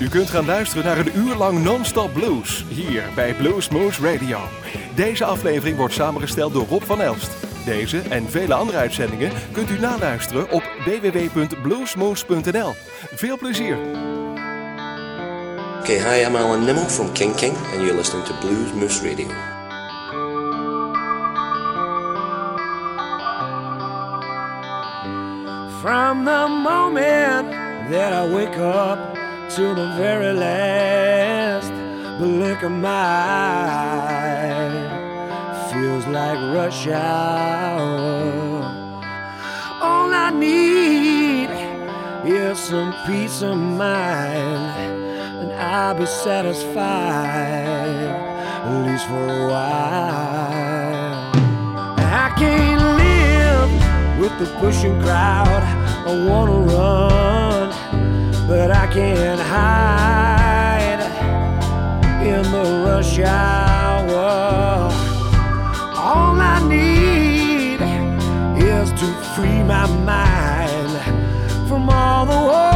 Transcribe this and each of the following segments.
U kunt gaan luisteren naar een uur lang non-stop blues hier bij Blues Moose Radio. Deze aflevering wordt samengesteld door Rob van Elst. Deze en vele andere uitzendingen kunt u naluisteren op www.bluesmoose.nl. Veel plezier! Okay, hi, I'm Alan Nimmo from King King, and you're listening to Blues Moose Radio. From the moment that I wake up to the very last blink of my eye, feels like rush hour. All I need is some peace of mind, and I'll be satisfied, at least for a while. I can't live with the pushing crowd. I wanna run, but I can't hide in the rush hour. All I need is to free my mind from all the warning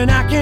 and i can't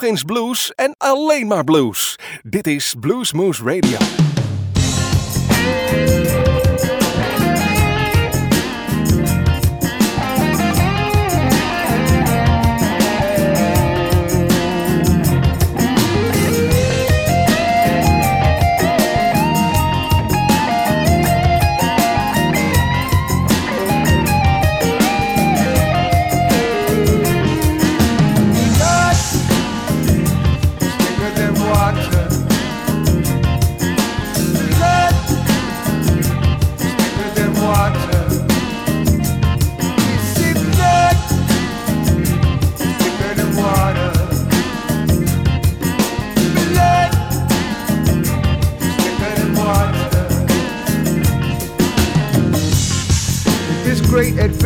nog eens blues en alleen maar blues. Dit is Bluesmoose Radio.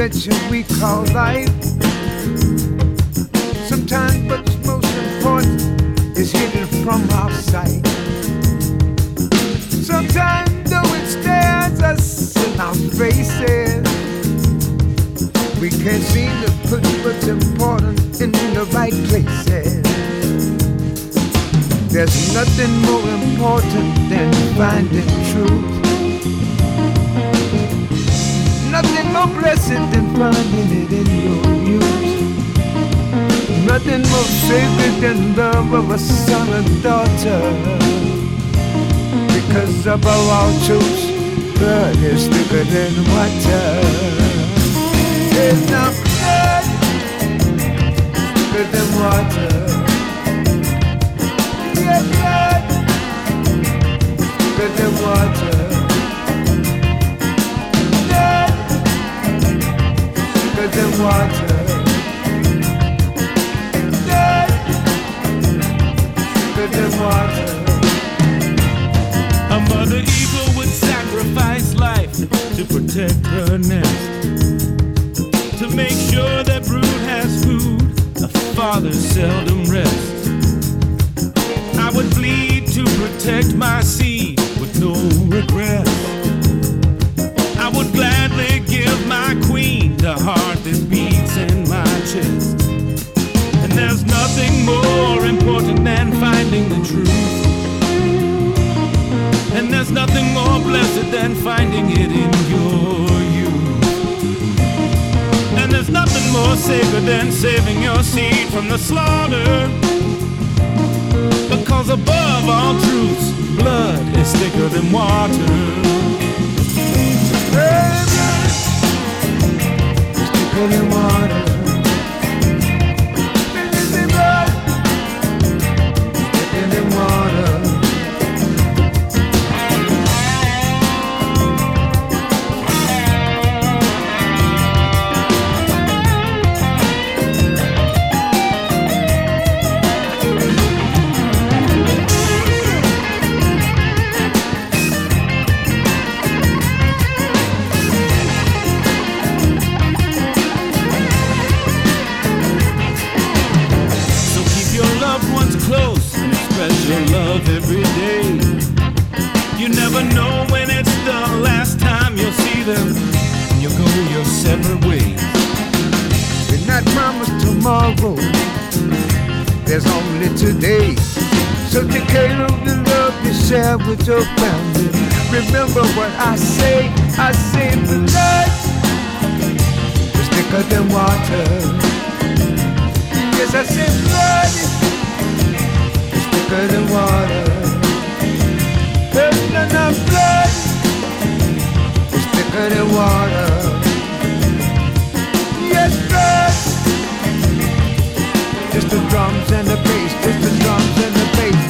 We call life. Sometimes what's most important is hidden from our sight. Sometimes though it stares us in our faces, we can't seem to put what's important in the right places. There's nothing more important than finding truth. Nothing more blessed than finding it in your youth. nothing more sacred than love of a son and daughter. Because above all truths, blood is thicker than water. There's no blood thicker than water. Yeah, blood thicker than water. Thicker than water. A mother eagle would sacrifice life to protect her nest. To make sure that brood has food, a father seldom rests. I would bleed to protect my seed nothing more blessed than finding it in your youth. And there's nothing more sacred than saving your seed from the slaughter. Because above all truths, blood is thicker than water. Blood is Thicker than water. With your family. Remember what I say. I say blood is thicker than water. Yes, I say blood is thicker than water. There's enough blood is thicker than water. Yes, blood. Just the drums and the bass, just the drums and the bass,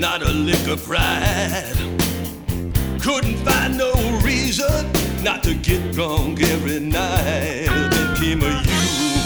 not a lick of pride. Couldn't find no reason not to get drunk every night. Then came a you.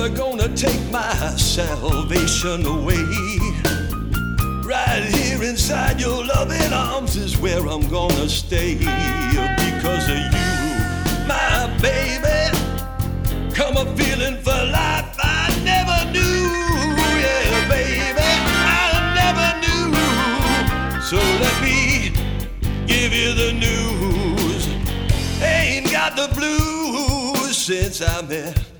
never gonna take my salvation away. Right here inside your loving arms is where I'm gonna stay. Because of you, my baby, come a feeling for life I never knew. Yeah, baby, I never knew. So let me give you the news. Ain't got the blues since I met.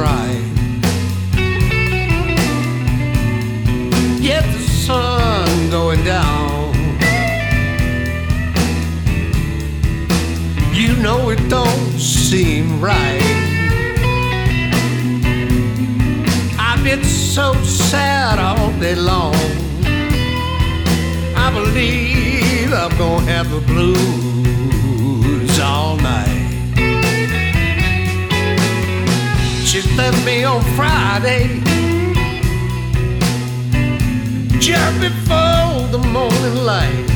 don't right. Yet the sun going down. You know it don't seem right. I've been so sad all day long. I believe I'm gonna have the blues left me on Friday, just before the morning light.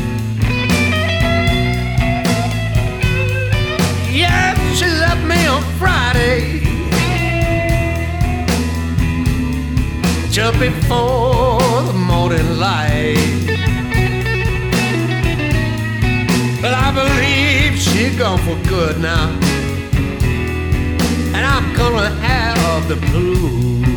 Yeah, she left me on Friday, just before the morning light. But I believe she's gone for good now. And I'm gonna have the blues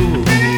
have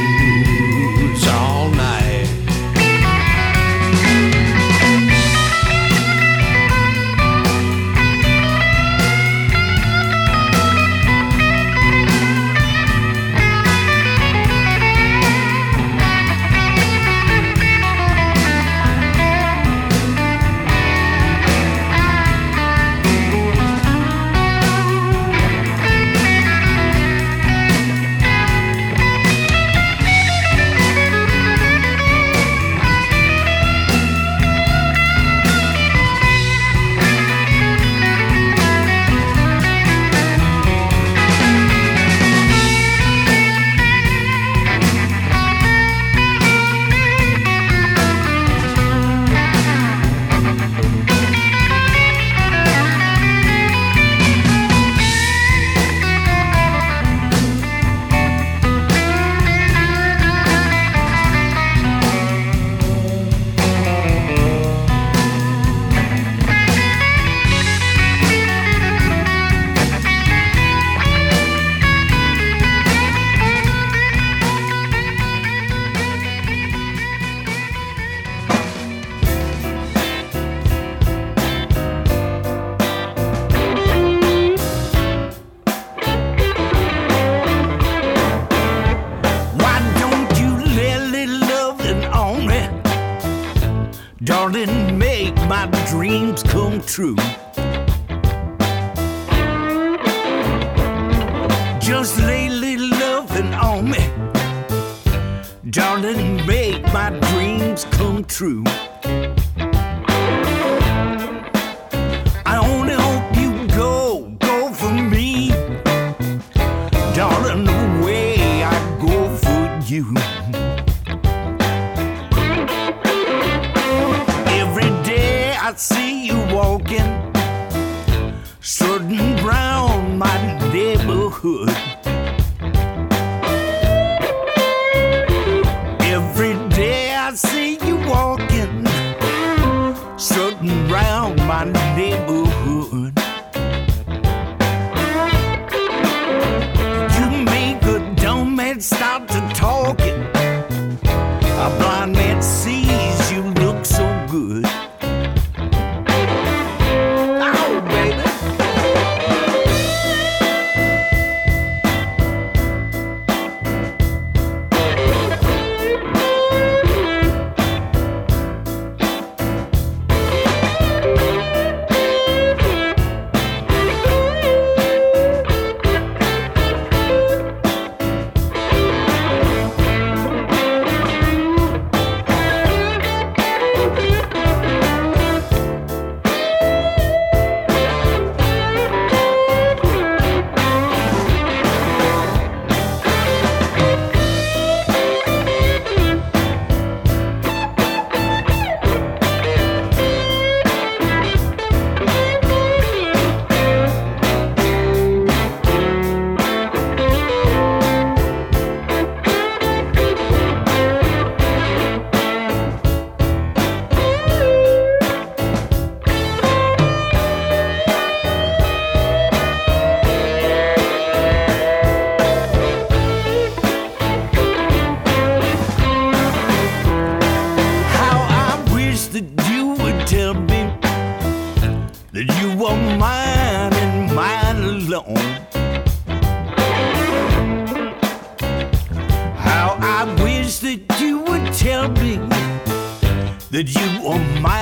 that you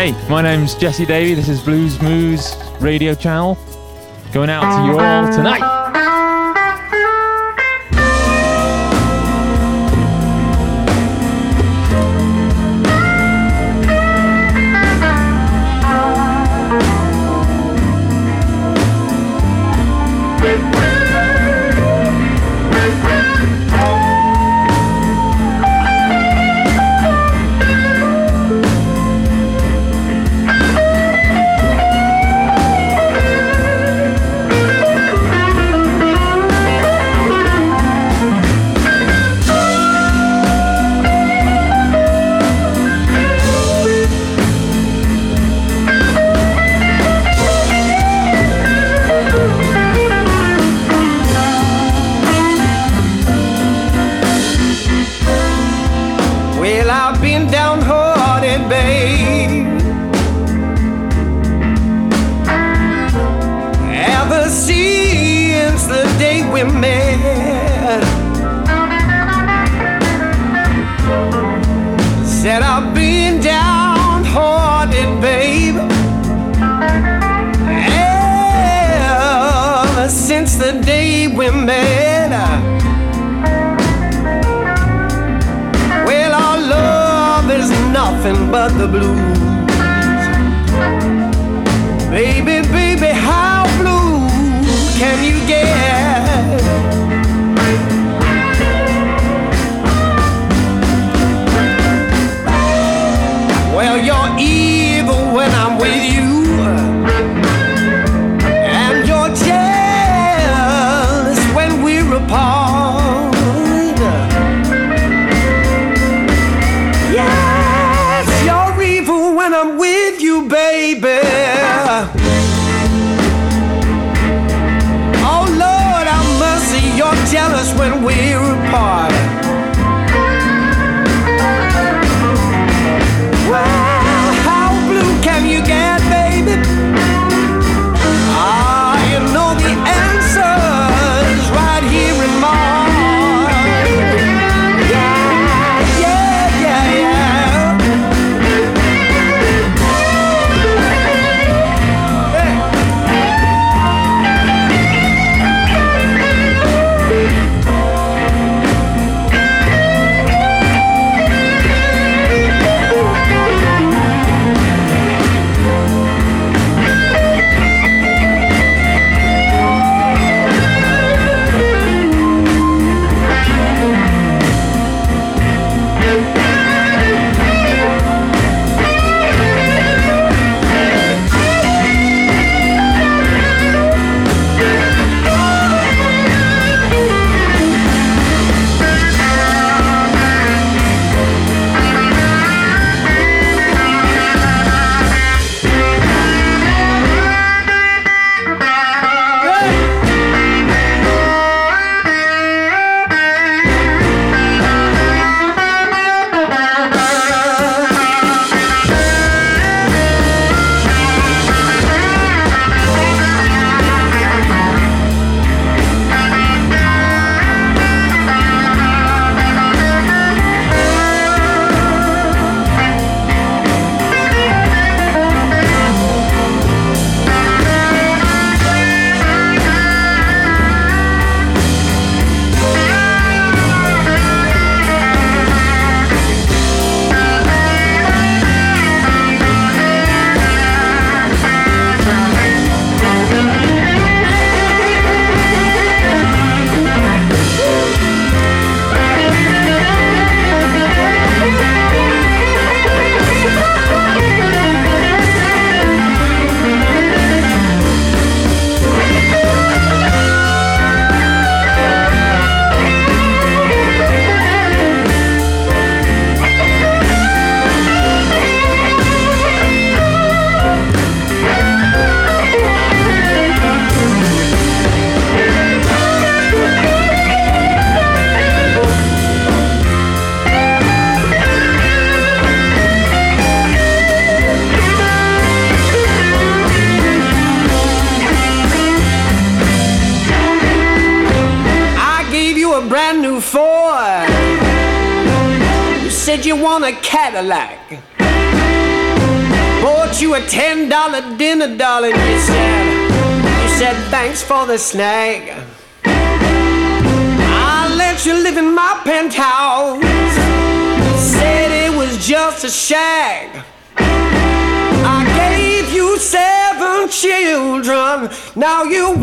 Hey, my name's Jesse Davey. This is Blues Moose Radio Channel. Going out to you all tonight. Well, you're. thanks for the snag. I let you live in my penthouse. Said it was just a shag. I gave you seven children. Now you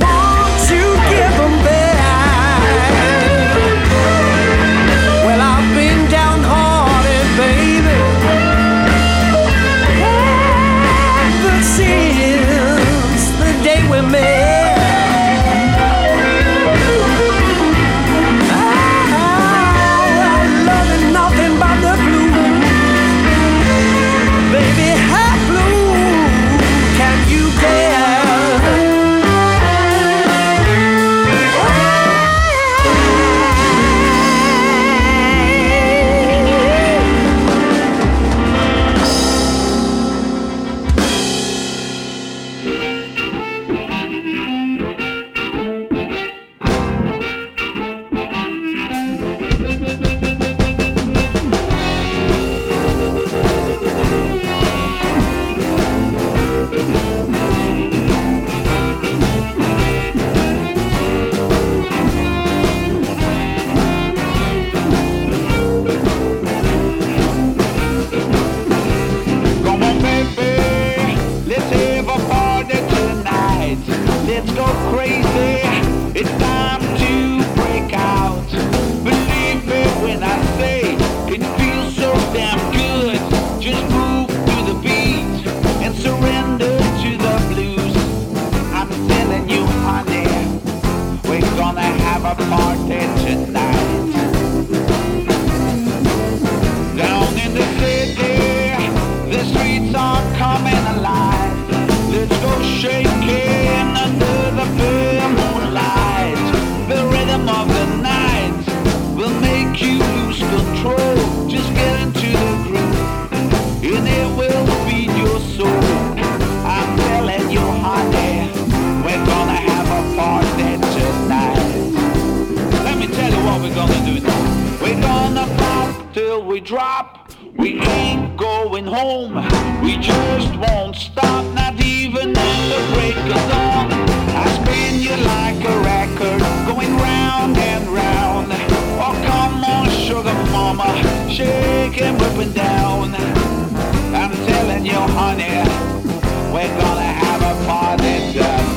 till we drop. We ain't going home. We just won't stop, not even at the break of dawn. I spin you like a record, going round and round. Oh, come on, sugar mama, shake and whip and down. I'm telling you, honey, we're gonna have a party tonight.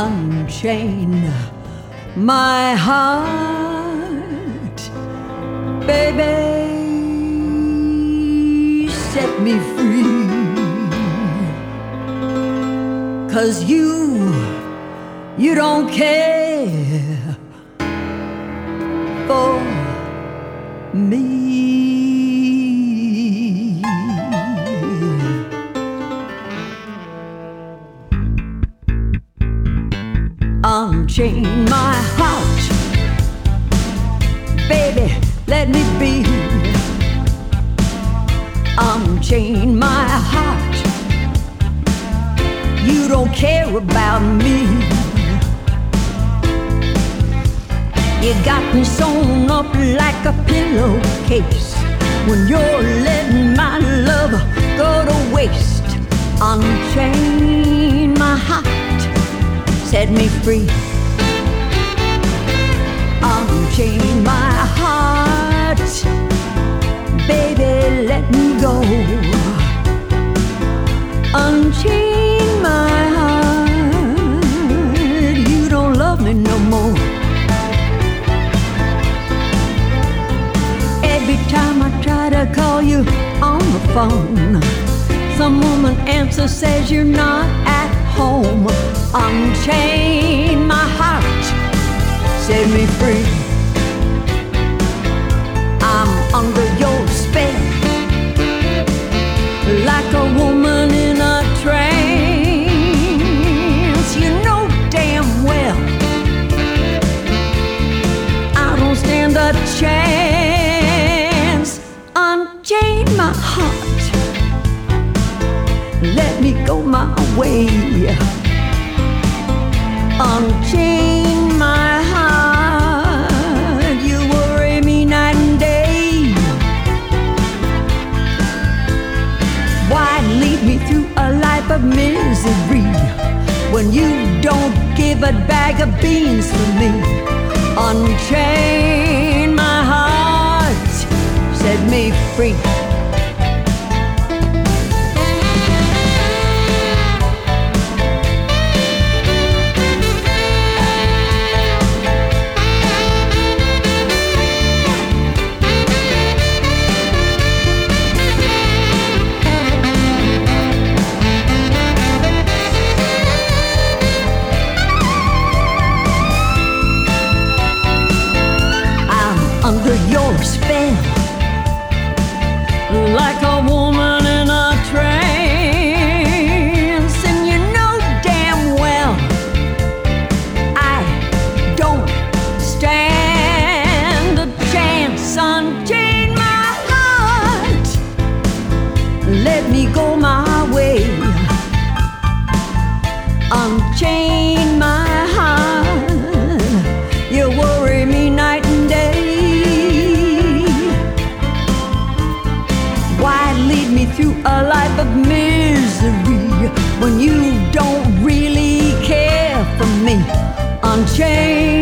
unchain my heart, baby. Set me free, cause you, you don't care. unchained.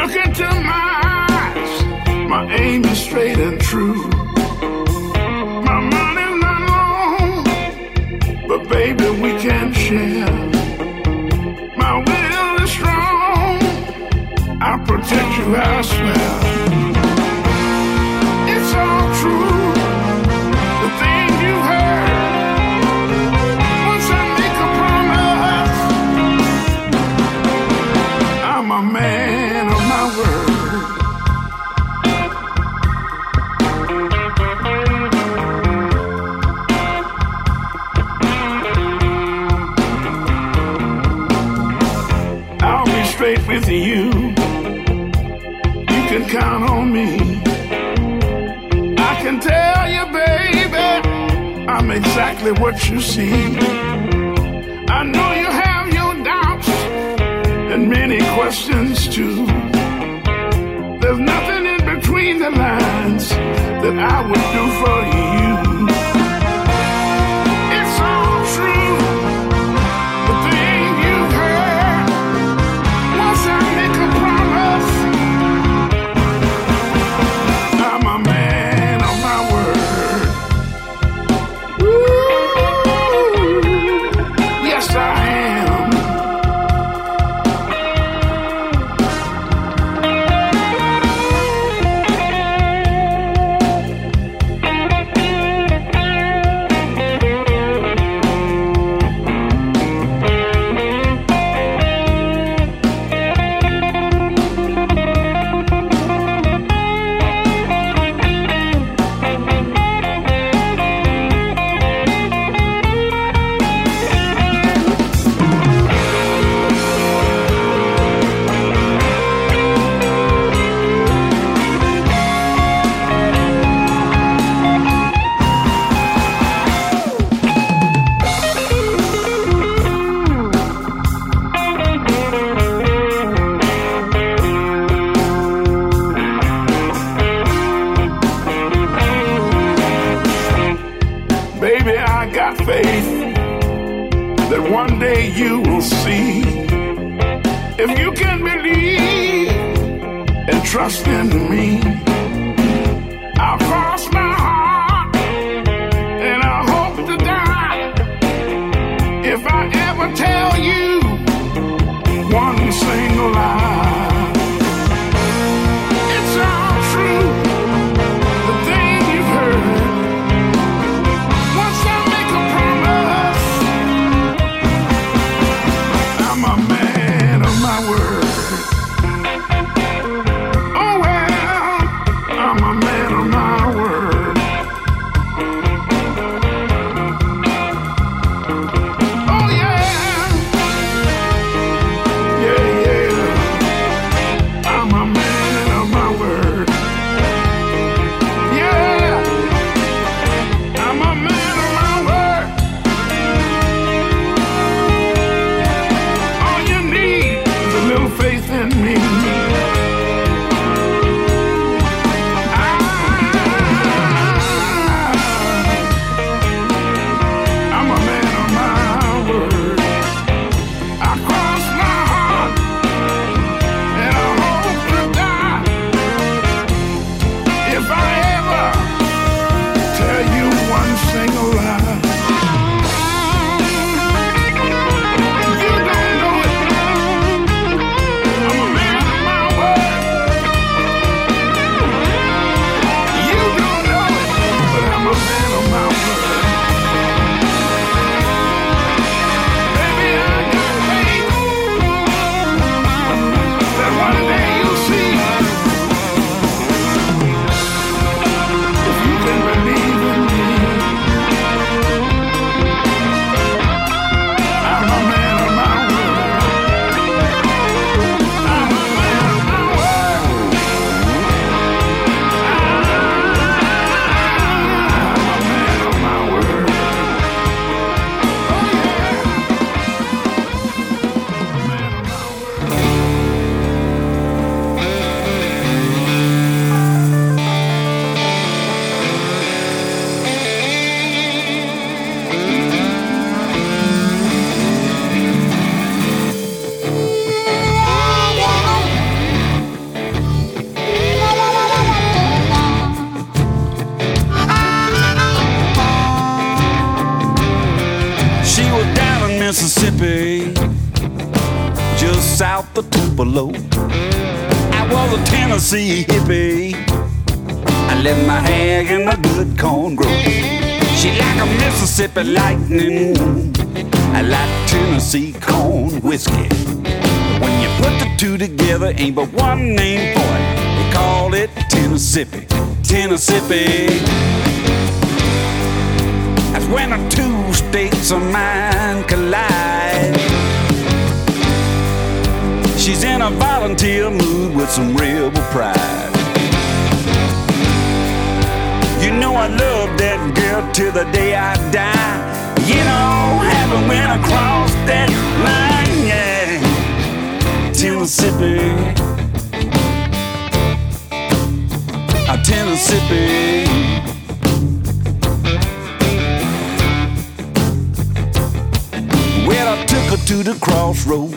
Look into my eyes. My aim is straight and true. My money's not long, but baby, we can share. My will is strong. I'll protect you, I swear. exactly what you see. I know you have your doubts and many questions too. There's nothing in between the lines that I would do for you. That's when the two states of mind collide. She's in a volunteer mood with some real pride. You know I love that girl till the day I die. You know, haven't went across that line, yeah. Tennessee. Tennessee. Well, I took her to the crossroad.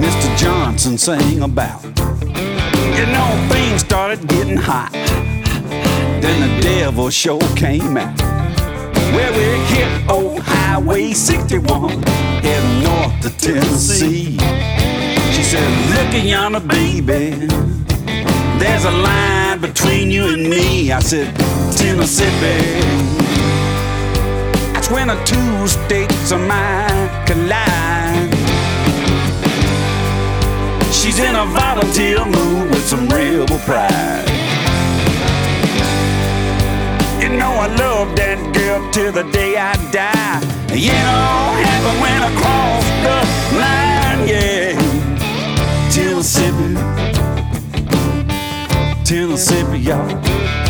Mr. Johnson sang about. You know, things started getting hot. Then the devil show came out. Where we hit old Highway 61, heading north to Tennessee. She said, Look yonder, baby. There's a line between you and me. I said, Tennessee. That's when the two states of mine collide. She's in a volunteer mood with some real pride. You know I love that girl till the day I die. You know, heaven went across the line, yeah. Tennessee, Tennessee, y'all.